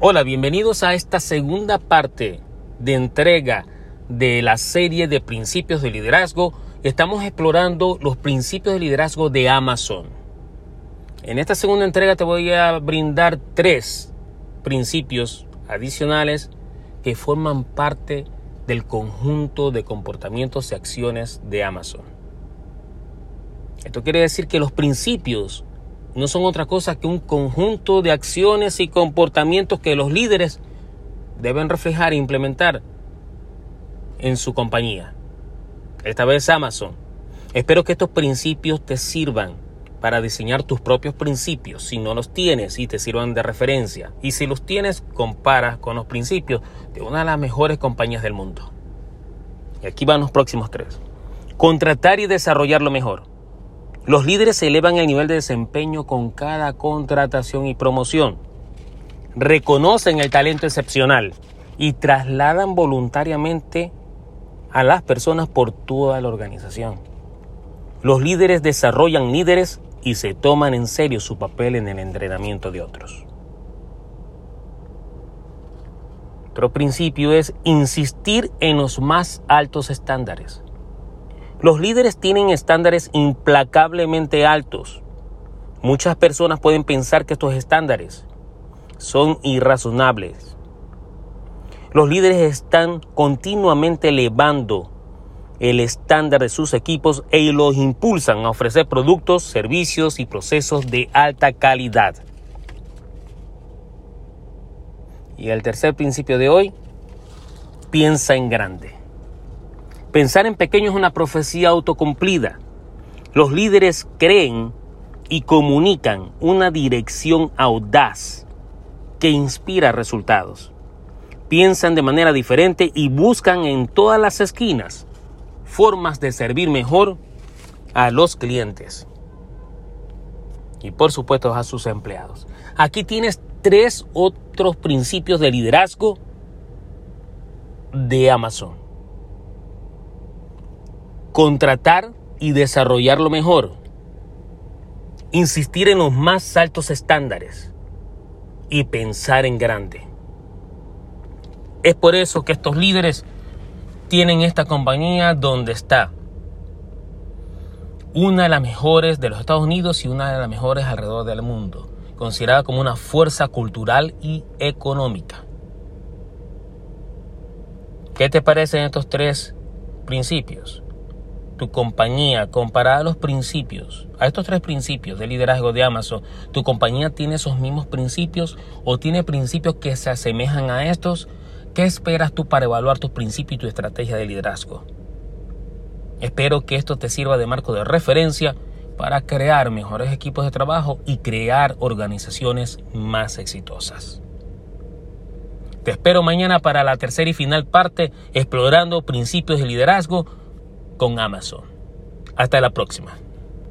Hola, bienvenidos a esta segunda parte de entrega de la serie de principios de liderazgo. Estamos explorando los principios de liderazgo de Amazon. En esta segunda entrega te voy a brindar tres principios adicionales que forman parte del conjunto de comportamientos y acciones de Amazon. Esto quiere decir que los principios no son otra cosa que un conjunto de acciones y comportamientos que los líderes deben reflejar e implementar en su compañía. Esta vez Amazon. Espero que estos principios te sirvan para diseñar tus propios principios. Si no los tienes y te sirvan de referencia. Y si los tienes, compara con los principios de una de las mejores compañías del mundo. Y aquí van los próximos tres. Contratar y desarrollar lo mejor. Los líderes elevan el nivel de desempeño con cada contratación y promoción. Reconocen el talento excepcional y trasladan voluntariamente a las personas por toda la organización. Los líderes desarrollan líderes y se toman en serio su papel en el entrenamiento de otros. Otro principio es insistir en los más altos estándares. Los líderes tienen estándares implacablemente altos. Muchas personas pueden pensar que estos estándares son irrazonables. Los líderes están continuamente elevando el estándar de sus equipos e los impulsan a ofrecer productos, servicios y procesos de alta calidad. Y el tercer principio de hoy, piensa en grande. Pensar en pequeño es una profecía autocumplida. Los líderes creen y comunican una dirección audaz que inspira resultados. Piensan de manera diferente y buscan en todas las esquinas formas de servir mejor a los clientes y por supuesto a sus empleados. Aquí tienes tres otros principios de liderazgo de Amazon contratar y desarrollar lo mejor, insistir en los más altos estándares y pensar en grande. Es por eso que estos líderes tienen esta compañía donde está una de las mejores de los Estados Unidos y una de las mejores alrededor del mundo, considerada como una fuerza cultural y económica. ¿Qué te parecen estos tres principios? Tu compañía, comparada a los principios, a estos tres principios de liderazgo de Amazon, tu compañía tiene esos mismos principios o tiene principios que se asemejan a estos, ¿qué esperas tú para evaluar tus principios y tu estrategia de liderazgo? Espero que esto te sirva de marco de referencia para crear mejores equipos de trabajo y crear organizaciones más exitosas. Te espero mañana para la tercera y final parte explorando principios de liderazgo con Amazon. Hasta la próxima.